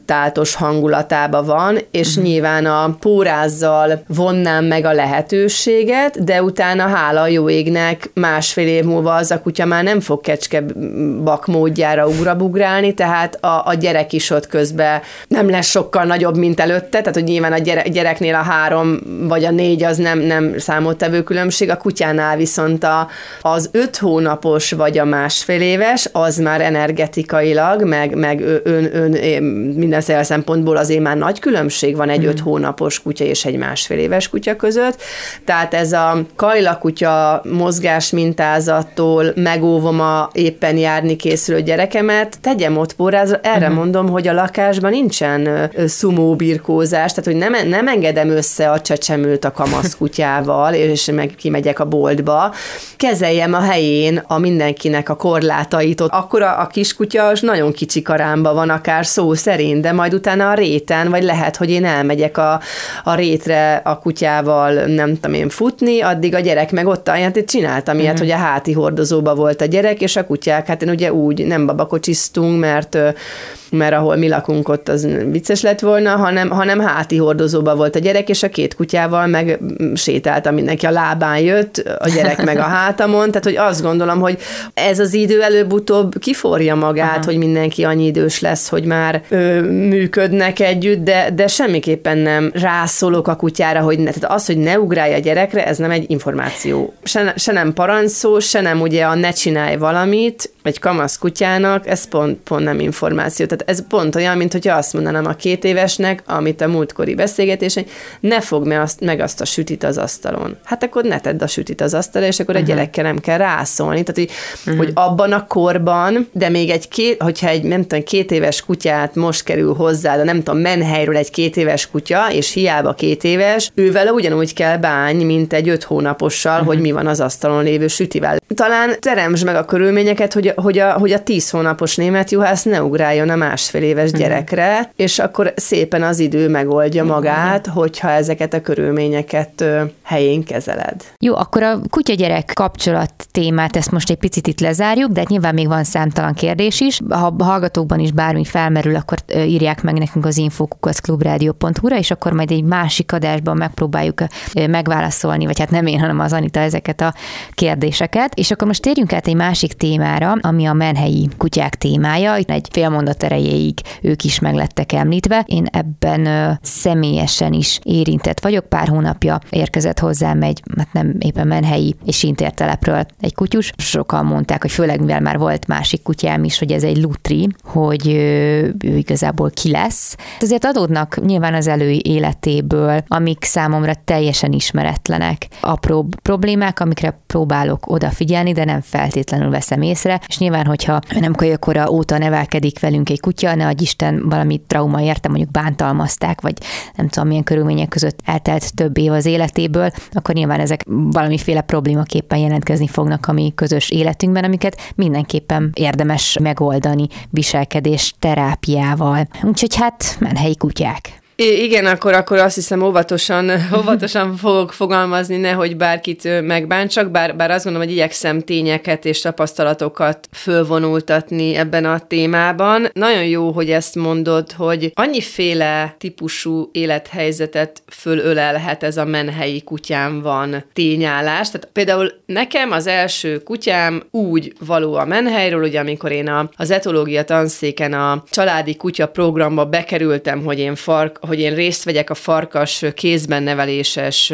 táltos hangulatában van, és uh-huh. nyilván a pórázzal vonnám meg a lehetőséget, de utána hála jó égnek másfél év múlva az a kutya már nem fog kecske bak módjára ugrabugrálni, tehát a, a gyerek is ott közben nem lesz sokkal nagyobb, mint előtte, tehát hogy nyilván a gyere, gyereknél a három vagy a négy az nem, nem számottevő különbség, a kutyánál viszont a, az öt hónapos vagy a másfél éves, az már energetikailag, meg, meg ön, ön, minden szempontból azért már nagy különbség van egy mm. öt hónapos kutya és egy másfél éves kutya között, tehát ez a kajlakutya mozgás mintázattól megóvom a éppen járni készülő gyerekemet, tegyem ott pórázra, erre mm. mondom, hogy a lakásban nincsen szumó birkózás, tehát hogy nem, nem engedem össze a csecsemőt a kamaszkutyával, és meg kimegyek a boltba, kezeljem a helyén a mindenkinek a korlátait, ott akkor a, a kiskutya az nagyon kicsi karámba van, akár szó szerint, de majd utána a réten, vagy lehet, hogy én elmegyek a, a rétre a kutyával, nem tudom én, futni, addig a gyerek meg ott hát én csináltam ilyet, mm-hmm. hogy a háti hordozóba volt a gyerek, és a kutyák, hát én ugye úgy nem babakocsisztunk, mert mert ahol mi lakunk ott az vicces lett volna, hanem, hanem háti hordozóba volt a gyerek, és a két kutyával meg sétáltam, mindenki a lábán jött, a gyerek meg a hátamon, tehát hogy azt gondolom, hogy ez az idő előbb-utóbb kiforja magát, Aha. hogy mindenki annyi idős lesz, hogy már ö, működnek együtt, de, de semmiképpen nem rászólok a kutyára, hogy ne, tehát az, hogy ne ugrálja a gyerekre, ez nem egy információ. Se, se nem parancsó, se nem ugye a ne csinálj valamit, egy kamasz kutyának, ez pont, pont nem információ. Tehát ez pont olyan, mint hogyha azt mondanám a két évesnek, amit a múltkori beszélgetésen, ne fog meg azt, meg azt a sütit az asztalon. Hát akkor ne tedd a sütit az asztalra, és akkor uh-huh. a mhm. gyerekkel nem kell rászólni. Tehát, hogy, uh-huh. hogy abban a korban, de még egy két, hogyha egy nem tudom, két éves kutyát most kerül hozzá, de nem tudom, menhelyről egy két éves kutya, és hiába két éves, ővel ugyanúgy kell bánni, mint egy öt hónapossal, uh-huh. hogy mi van az asztalon lévő sütivel. Talán teremtsd meg a körülményeket, hogy hogy a, hogy a tíz hónapos német juhász ne ugráljon a másfél éves mhm. gyerekre, uh-huh. és akkor szépen az idő megoldja uh-huh. magát, hogyha ezeket a körülményeket helyén kezeled. Jó, akkor a kutya-gyerek kapcsolat témát, ezt most egy picit itt lezárjuk, de nyilván még van számtalan kérdés is. Ha hallgatókban is bármi felmerül, akkor írják meg nekünk az infokukacklubrádió.hu-ra, és akkor majd egy másik adásban megpróbáljuk megválaszolni, vagy hát nem én, hanem az Anita ezeket a kérdéseket. És akkor most térjünk át egy másik témára, ami a menhelyi kutyák témája. Itt egy fél mondat erejéig ők is meglettek említve. Én ebben személyesen is érintett vagyok. Pár hónapja érkezett hozzám egy, hát nem éppen menhelyi és intértelepről egy kutyus. Sokan mondták, hogy főleg mivel már volt másik kutyám is, hogy ez egy lutri, hogy ö, ő igazából ki lesz. Azért adódnak nyilván az elő életéből, amik számomra teljesen ismeretlenek. Apró problémák, amikre próbálok odafigyelni, de nem feltétlenül veszem észre, és nyilván, hogyha nem kölyökora óta nevelkedik velünk egy kutya, ne adj Isten valami trauma érte, mondjuk bántalmazták, vagy nem tudom milyen körülmények között eltelt több év az életéből, akkor nyilván ezek valamiféle problémaképpen jelentkezni fognak a mi közös életünkben, amiket mindenképpen érdemes megoldani viselkedés terápiával. Úgyhogy hát menhelyi kutyák. I- igen, akkor, akkor azt hiszem óvatosan, óvatosan fogok fogalmazni, nehogy bárkit megbántsak, bár, bár azt gondolom, hogy igyekszem tényeket és tapasztalatokat fölvonultatni ebben a témában. Nagyon jó, hogy ezt mondod, hogy annyiféle típusú élethelyzetet fölölelhet ez a menhelyi kutyám van tényállás. Tehát például nekem az első kutyám úgy való a menhelyről, ugye amikor én a, az etológia tanszéken a családi kutya programba bekerültem, hogy én fark, hogy én részt vegyek a farkas kézben neveléses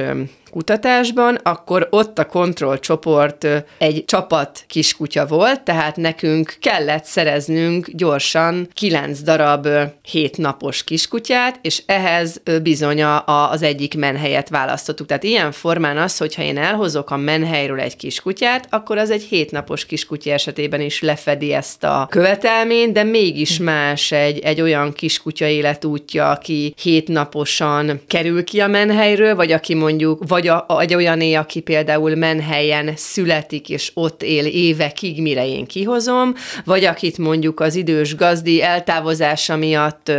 kutatásban, akkor ott a kontrollcsoport egy csapat kiskutya volt, tehát nekünk kellett szereznünk gyorsan kilenc darab hétnapos kiskutyát, és ehhez bizony az egyik menhelyet választottuk. Tehát ilyen formán az, hogyha én elhozok a menhelyről egy kiskutyát, akkor az egy hétnapos kiskutya esetében is lefedi ezt a követelményt, de mégis más egy, egy olyan kiskutya életútja, aki hétnaposan kerül ki a menhelyről, vagy aki mondjuk, vagy a, egy olyané, aki például menhelyen születik, és ott él évekig, mire én kihozom, vagy akit mondjuk az idős gazdi eltávozása miatt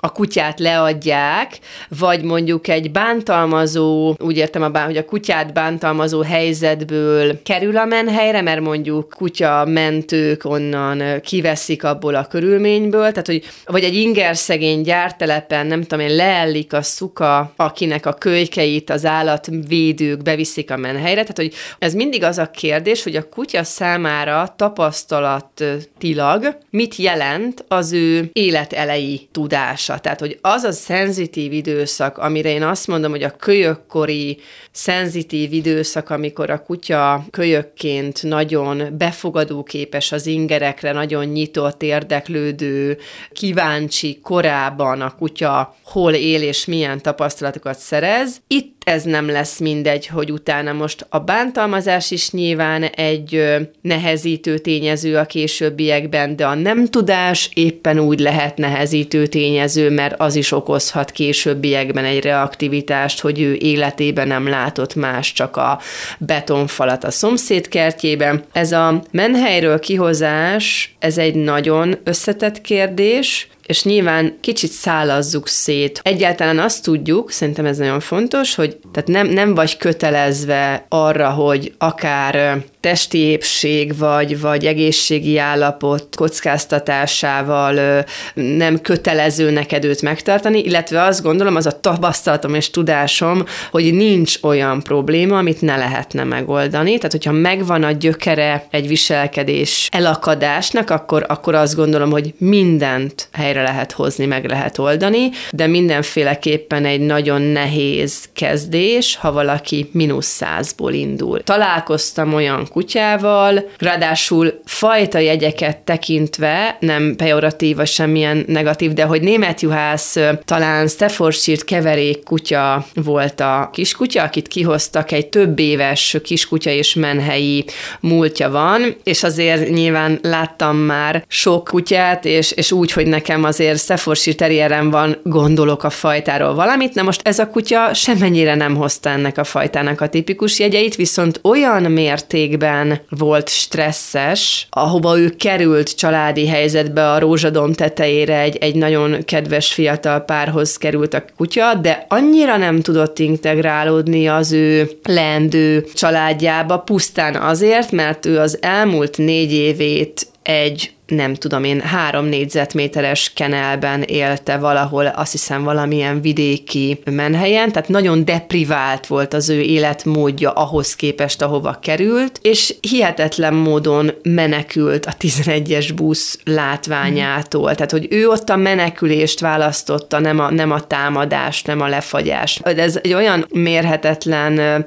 a kutyát leadják, vagy mondjuk egy bántalmazó, úgy értem, a bán, hogy a kutyát bántalmazó helyzetből kerül a menhelyre, mert mondjuk kutya mentők onnan kiveszik abból a körülményből, tehát hogy vagy egy inger szegény gyártelepen, nem tudom én, leellik a szuka, akinek a kölykeit az állatvédők beviszik a menhelyre, tehát hogy ez mindig az a kérdés, hogy a kutya számára tapasztalatilag mit jelent az ő életelei tudás hatása. Tehát, hogy az a szenzitív időszak, amire én azt mondom, hogy a kölyökkori szenzitív időszak, amikor a kutya kölyökként nagyon befogadóképes az ingerekre, nagyon nyitott, érdeklődő, kíváncsi korában a kutya hol él és milyen tapasztalatokat szerez. Itt ez nem lesz mindegy, hogy utána most a bántalmazás is nyilván egy nehezítő tényező a későbbiekben, de a nem tudás éppen úgy lehet nehezítő tényező, mert az is okozhat későbbiekben egy reaktivitást, hogy ő életében nem látott más, csak a betonfalat a szomszéd kertjében. Ez a menhelyről kihozás, ez egy nagyon összetett kérdés, és nyilván kicsit szálazzuk szét. Egyáltalán azt tudjuk, szerintem ez nagyon fontos, hogy tehát nem, nem vagy kötelezve arra, hogy akár testi épség vagy, vagy egészségi állapot kockáztatásával nem kötelező neked őt megtartani, illetve azt gondolom, az a tapasztalatom és tudásom, hogy nincs olyan probléma, amit ne lehetne megoldani. Tehát, hogyha megvan a gyökere egy viselkedés elakadásnak, akkor, akkor azt gondolom, hogy mindent helyre lehet hozni, meg lehet oldani, de mindenféleképpen egy nagyon nehéz kezdés, ha valaki mínusz százból indul. Találkoztam olyan kutyával, ráadásul fajta jegyeket tekintve, nem pejoratív vagy semmilyen negatív, de hogy német juhász talán Staffordshire keverék kutya volt a kiskutya, akit kihoztak, egy több éves kiskutya és menhelyi múltja van, és azért nyilván láttam már sok kutyát, és, és úgy, hogy nekem azért Staffordshire terrierem van, gondolok a fajtáról valamit, na most ez a kutya semennyire nem hozta ennek a fajtának a tipikus jegyeit, viszont olyan mértékben volt stresszes, ahova ő került családi helyzetbe a rózsadom tetejére egy, egy nagyon kedves fiatal párhoz került a kutya, de annyira nem tudott integrálódni az ő leendő családjába, pusztán azért, mert ő az elmúlt négy évét egy nem tudom én, három négyzetméteres kenelben élte valahol, azt hiszem valamilyen vidéki menhelyen, tehát nagyon deprivált volt az ő életmódja ahhoz képest, ahova került, és hihetetlen módon menekült a 11-es busz látványától, tehát hogy ő ott a menekülést választotta, nem a, nem a támadást, nem a lefagyást. Ez egy olyan mérhetetlen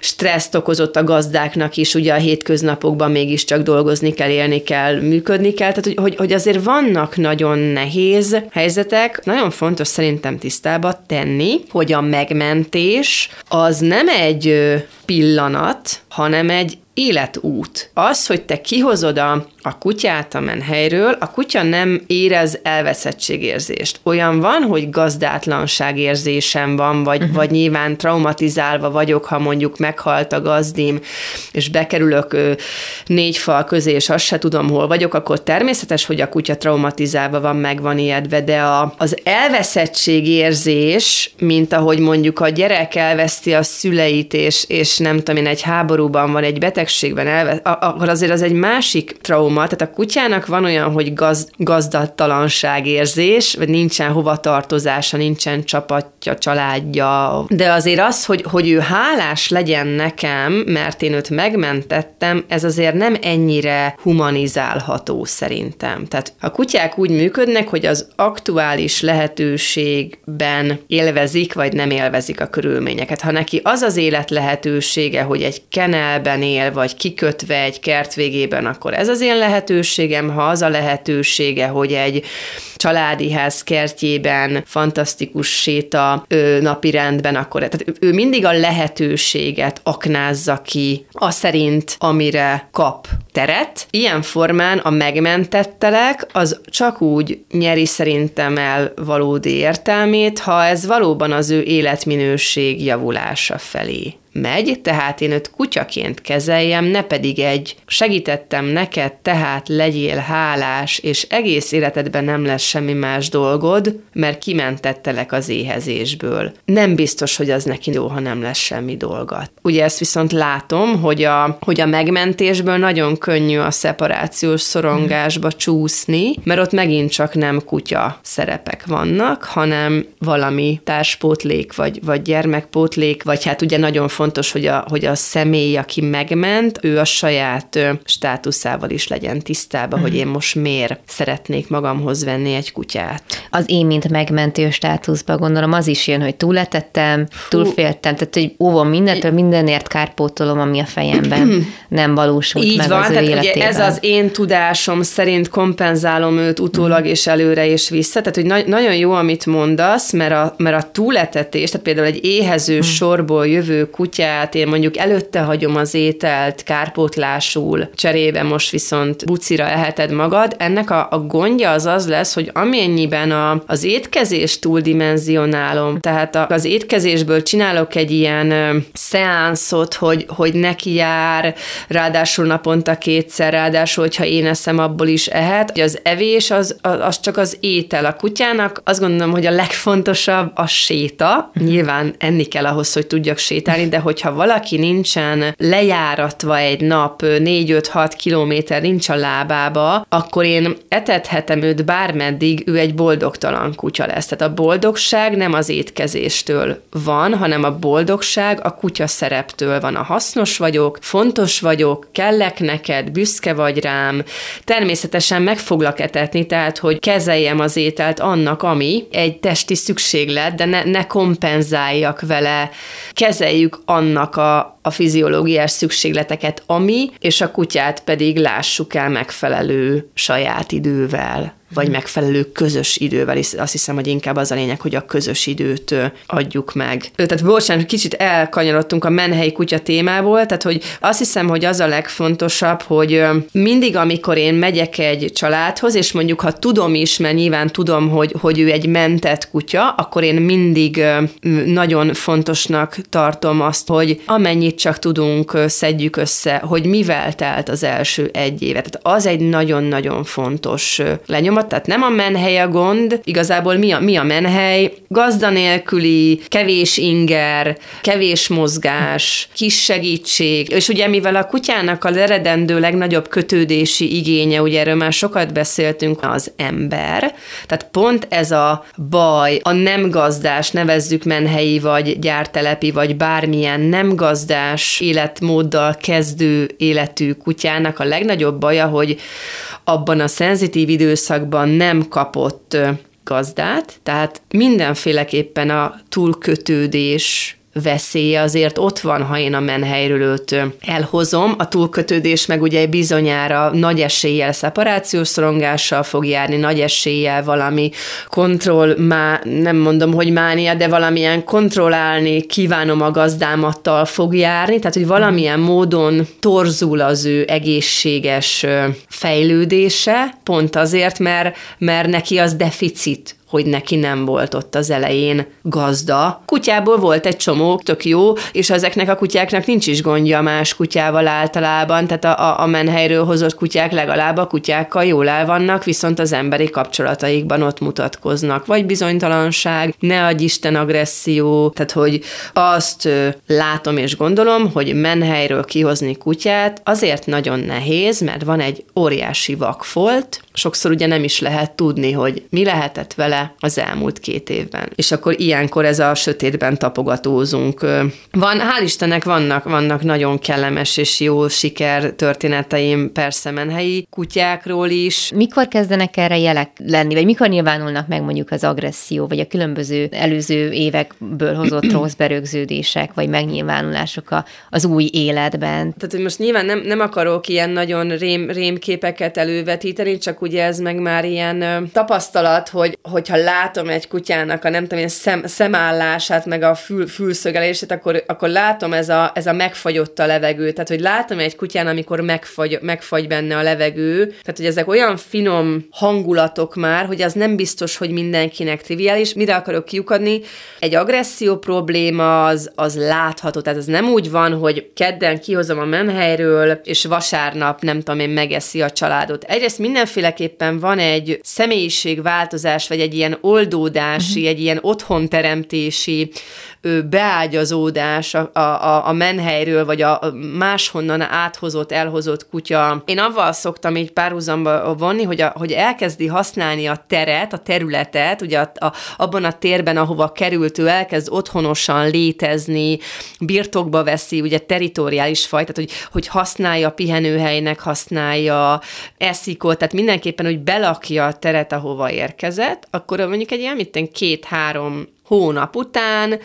stresszt okozott a gazdáknak is, ugye a hétköznapokban mégiscsak dolgozni kell, élni kell, működni kell, tehát hogy, hogy, hogy azért vannak nagyon nehéz helyzetek, nagyon fontos szerintem tisztába tenni, hogy a megmentés az nem egy pillanat, hanem egy életút. Az, hogy te kihozod a, a kutyát a menhelyről, a kutya nem érez elveszettségérzést. Olyan van, hogy gazdátlanság érzésem van, vagy, uh-huh. vagy nyilván traumatizálva vagyok, ha mondjuk meghalt a gazdim, és bekerülök ö, négy fal közé, és azt se tudom, hol vagyok, akkor természetes, hogy a kutya traumatizálva van, meg van ijedve, de a, az elveszettségérzés, mint ahogy mondjuk a gyerek elveszti a szüleit, és, és nem tudom én, egy háborúban van, egy beteg betegségben elve, akkor azért az egy másik trauma, tehát a kutyának van olyan, hogy gaz, gazdattalanság érzés, vagy nincsen hova tartozása, nincsen csapatja, családja, de azért az, hogy, hogy ő hálás legyen nekem, mert én őt megmentettem, ez azért nem ennyire humanizálható szerintem. Tehát a kutyák úgy működnek, hogy az aktuális lehetőségben élvezik, vagy nem élvezik a körülményeket. Ha neki az az élet lehetősége, hogy egy kenelben él, vagy kikötve egy kert végében, akkor ez az én lehetőségem, ha az a lehetősége, hogy egy családi ház kertjében fantasztikus séta ő, napi rendben, akkor tehát ő mindig a lehetőséget aknázza ki, a szerint, amire kap teret. Ilyen formán a megmentettelek az csak úgy nyeri szerintem el valódi értelmét, ha ez valóban az ő életminőség javulása felé megy, tehát én őt kutyaként kezeljem, ne pedig egy segítettem neked, tehát legyél hálás, és egész életedben nem lesz semmi más dolgod, mert kimentettelek az éhezésből. Nem biztos, hogy az neki jó, ha nem lesz semmi dolga. Ugye ezt viszont látom, hogy a, hogy a megmentésből nagyon könnyű a szeparációs szorongásba csúszni, mert ott megint csak nem kutya szerepek vannak, hanem valami társpótlék, vagy, vagy gyermekpótlék, vagy hát ugye nagyon fontos fontos, hogy a, hogy a személy, aki megment, ő a saját státuszával is legyen tisztában, mm. hogy én most miért szeretnék magamhoz venni egy kutyát. Az én, mint megmentő státuszba gondolom, az is jön, hogy túletettem, túlféltem, tehát hogy óvom mindentől, mindenért kárpótolom, ami a fejemben nem valósult Így meg van, az ő tehát életében. ugye ez az én tudásom szerint kompenzálom őt utólag mm. és előre és vissza, tehát hogy na- nagyon jó, amit mondasz, mert a, mert a túletetés, tehát például egy éhező mm. sorból jövő kutya, kutyát, én mondjuk előtte hagyom az ételt kárpótlásul, cserébe most viszont bucira eheted magad, ennek a, a gondja az az lesz, hogy amennyiben a, az étkezést túldimenzionálom, tehát a, az étkezésből csinálok egy ilyen ö, szeánszot, hogy, hogy neki jár, ráadásul naponta kétszer, ráadásul, hogyha én eszem, abból is ehet. Az evés az, az csak az étel. A kutyának azt gondolom, hogy a legfontosabb a séta. Nyilván enni kell ahhoz, hogy tudjak sétálni, de hogyha valaki nincsen lejáratva egy nap 4-5-6 kilométer nincs a lábába, akkor én etethetem őt bármeddig, ő egy boldogtalan kutya lesz. Tehát a boldogság nem az étkezéstől van, hanem a boldogság a kutya szereptől van. A hasznos vagyok, fontos vagyok, kellek neked, büszke vagy rám, természetesen meg foglak etetni, tehát hogy kezeljem az ételt annak, ami egy testi szükséglet, de ne, ne kompenzáljak vele, kezeljük annak a, a fiziológiás szükségleteket, ami, és a kutyát pedig lássuk el megfelelő saját idővel vagy megfelelő közös idővel, és azt hiszem, hogy inkább az a lényeg, hogy a közös időt adjuk meg. Tehát bocsánat, kicsit elkanyarodtunk a menhelyi kutya témából, tehát hogy azt hiszem, hogy az a legfontosabb, hogy mindig, amikor én megyek egy családhoz, és mondjuk ha tudom is, mert nyilván tudom, hogy, hogy ő egy mentett kutya, akkor én mindig nagyon fontosnak tartom azt, hogy amennyit csak tudunk, szedjük össze, hogy mivel telt az első egy évet. Tehát az egy nagyon-nagyon fontos lenyom, folyamat, tehát nem a menhely a gond, igazából mi a, mi a menhely? Gazda nélküli, kevés inger, kevés mozgás, kis segítség, és ugye mivel a kutyának a eredendő legnagyobb kötődési igénye, ugye erről már sokat beszéltünk, az ember, tehát pont ez a baj, a nem gazdás, nevezzük menhelyi, vagy gyártelepi, vagy bármilyen nem gazdás életmóddal kezdő életű kutyának a legnagyobb baja, hogy abban a szenzitív időszakban nem kapott gazdát, tehát mindenféleképpen a túlkötődés veszélye azért ott van, ha én a menhelyről őt elhozom. A túlkötődés meg ugye bizonyára nagy eséllyel szeparációs szorongással fog járni, nagy eséllyel valami kontroll, má, nem mondom, hogy mánia, de valamilyen kontrollálni kívánom a gazdámattal fog járni, tehát hogy valamilyen módon torzul az ő egészséges fejlődése, pont azért, mert, mert neki az deficit hogy neki nem volt ott az elején gazda. Kutyából volt egy csomó, tök jó, és ezeknek a kutyáknak nincs is gondja más kutyával általában, tehát a, a, menhelyről hozott kutyák legalább a kutyákkal jól el vannak, viszont az emberi kapcsolataikban ott mutatkoznak, vagy bizonytalanság, ne adj Isten agresszió, tehát hogy azt látom és gondolom, hogy menhelyről kihozni kutyát azért nagyon nehéz, mert van egy óriási vakfolt, sokszor ugye nem is lehet tudni, hogy mi lehetett vele az elmúlt két évben. És akkor ilyenkor ez a sötétben tapogatózunk. Van, hál' Istennek vannak, vannak nagyon kellemes és jó siker történeteim persze menhelyi kutyákról is. Mikor kezdenek erre jelek lenni, vagy mikor nyilvánulnak meg mondjuk az agresszió, vagy a különböző előző évekből hozott rossz berögződések, vagy megnyilvánulások a, az új életben? Tehát, hogy most nyilván nem, nem akarok ilyen nagyon rém, rémképeket elővetíteni, csak ugye ez meg már ilyen ö, tapasztalat, hogy hogyha látom egy kutyának a nem tudom, ilyen szem, szemállását, meg a fül, fülszögelését, akkor, akkor látom ez a, ez a megfagyott a levegő. Tehát, hogy látom egy kutyán, amikor megfagy, megfagy benne a levegő, tehát, hogy ezek olyan finom hangulatok már, hogy az nem biztos, hogy mindenkinek triviális. Mire akarok kiukadni? Egy agresszió probléma az, az látható, tehát ez nem úgy van, hogy kedden kihozom a menhelyről, és vasárnap, nem tudom én, megeszi a családot. Egyrészt mindenféleképpen van egy személyiségváltozás, vagy egy ilyen oldódási, uh-huh. egy ilyen otthonteremtési beágyazódás a, a, a menhelyről, vagy a máshonnan áthozott, elhozott kutya. Én avval szoktam így párhuzamba vonni, hogy, a, hogy elkezdi használni a teret, a területet, ugye a, a, abban a térben, ahova került, ő elkezd otthonosan létezni, birtokba veszi, ugye teritoriális faj, tehát hogy, hogy használja pihenőhelynek, használja, eszik ott, tehát mindenképpen, hogy belakja a teret, ahova érkezett, akkor mondjuk egy ilyen, mint két-három hónap után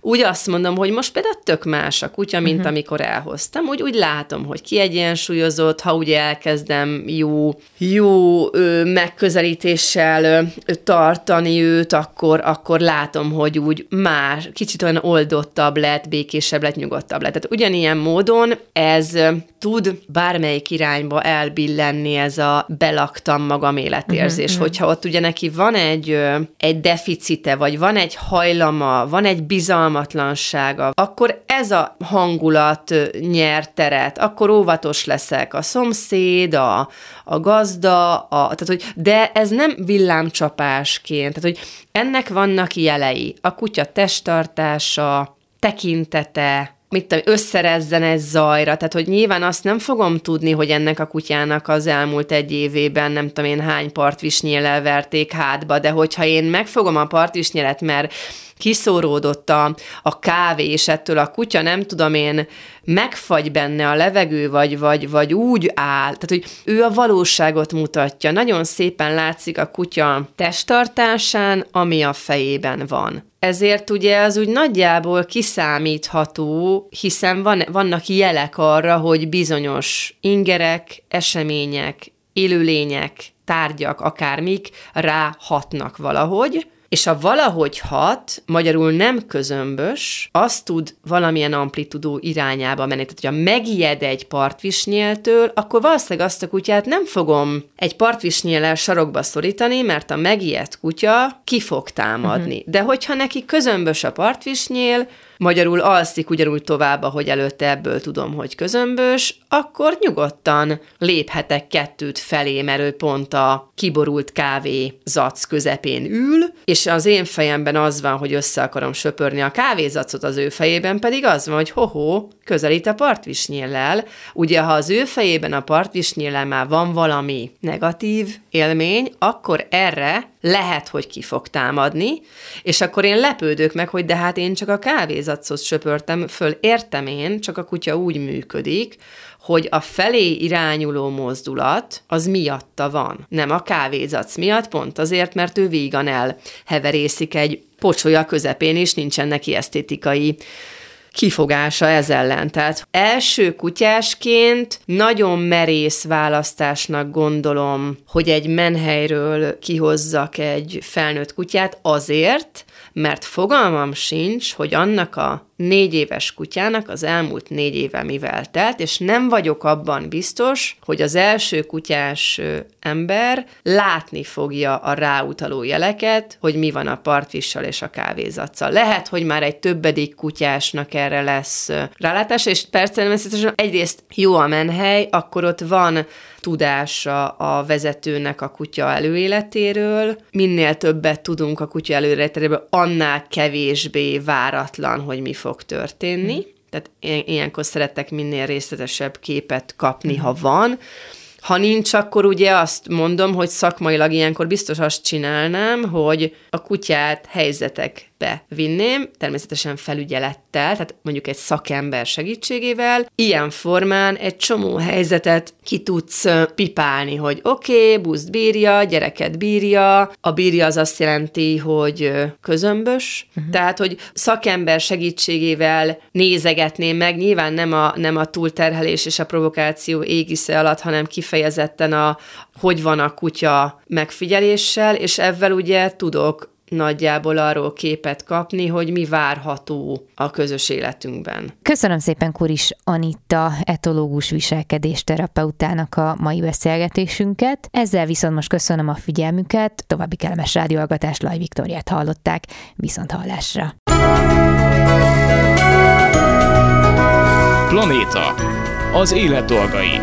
úgy azt mondom, hogy most például tök más a kutya, mint uh-huh. amikor elhoztam. Úgy, úgy látom, hogy kiegyensúlyozott, ha ugye elkezdem jó, jó ö, megközelítéssel ö, tartani őt, akkor, akkor látom, hogy úgy más, kicsit olyan oldottabb lett, békésebb lett, nyugodtabb lett. Tehát ugyanilyen módon ez tud bármelyik irányba elbillenni ez a belaktam magam életérzés. Uh-huh, Hogyha ott ugye neki van egy, egy deficite, vagy van egy hajlama, van egy bizalmatlansága, akkor ez a hangulat nyer teret, akkor óvatos leszek. A szomszéd, a, a gazda, a, tehát, hogy, de ez nem villámcsapásként, tehát hogy ennek vannak jelei. A kutya testtartása, tekintete, mit tudom, összerezzen ez zajra, tehát hogy nyilván azt nem fogom tudni, hogy ennek a kutyának az elmúlt egy évében nem tudom én hány partvisnyélel verték hátba, de hogyha én megfogom a partvisnyélet, mert kiszóródott a, a kávé, és ettől a kutya nem tudom én, megfagy benne a levegő, vagy, vagy, vagy úgy áll, tehát hogy ő a valóságot mutatja. Nagyon szépen látszik a kutya testtartásán, ami a fejében van. Ezért ugye az úgy nagyjából kiszámítható, hiszen van, vannak jelek arra, hogy bizonyos ingerek, események, élőlények, tárgyak, akármik ráhatnak valahogy, és a valahogy hat, magyarul nem közömbös, az tud valamilyen amplitudó irányába menni. Tehát, hogyha megijed egy partvisnyéltől, akkor valószínűleg azt a kutyát nem fogom egy partvisnyéllel sarokba szorítani, mert a megijedt kutya ki fog támadni. Uh-huh. De hogyha neki közömbös a partvisnyél, magyarul alszik ugyanúgy tovább, ahogy előtte ebből tudom, hogy közömbös, akkor nyugodtan léphetek kettőt felé, mert ő pont a kiborult kávé zac közepén ül, és az én fejemben az van, hogy össze akarom söpörni a kávézacot, az ő fejében pedig az van, hogy hoho, közelít a partvisnyéllel. Ugye, ha az ő fejében a partvisnyéllel már van valami negatív élmény, akkor erre lehet, hogy ki fog támadni, és akkor én lepődök meg, hogy de hát én csak a kávézacot söpörtem föl, értem én, csak a kutya úgy működik, hogy a felé irányuló mozdulat az miatta van. Nem a kávézac miatt, pont azért, mert ő vígan elheverészik egy pocsolya közepén, és nincsen neki esztétikai kifogása ez ellen. Tehát első kutyásként nagyon merész választásnak gondolom, hogy egy menhelyről kihozzak egy felnőtt kutyát azért, mert fogalmam sincs, hogy annak a négy éves kutyának az elmúlt négy éve mivel telt, és nem vagyok abban biztos, hogy az első kutyás ember látni fogja a ráutaló jeleket, hogy mi van a partvissal és a kávézatszal. Lehet, hogy már egy többedik kutyásnak erre lesz rálátás, és persze természetesen egyrészt jó a menhely, akkor ott van tudása a vezetőnek a kutya előéletéről. Minél többet tudunk a kutya előéletéről, annál kevésbé váratlan, hogy mi fog történni. Hmm. Tehát ilyenkor szeretek minél részletesebb képet kapni, hmm. ha van. Ha nincs, akkor ugye azt mondom, hogy szakmailag ilyenkor biztos azt csinálnám, hogy a kutyát helyzetek vinném, természetesen felügyelettel, tehát mondjuk egy szakember segítségével, ilyen formán egy csomó helyzetet ki tudsz pipálni, hogy oké, okay, buszt bírja, gyereket bírja, a bírja az azt jelenti, hogy közömbös, uh-huh. tehát, hogy szakember segítségével nézegetném meg, nyilván nem a, nem a túlterhelés és a provokáció égisze alatt, hanem kifejezetten a hogy van a kutya megfigyeléssel, és ezzel ugye tudok nagyjából arról képet kapni, hogy mi várható a közös életünkben. Köszönöm szépen Kuris Anitta, etológus viselkedésterapeutának a mai beszélgetésünket. Ezzel viszont most köszönöm a figyelmüket, további kellemes rádióalgatást Laj Viktoriát hallották, viszont hallásra. Planéta. Az élet dolgai.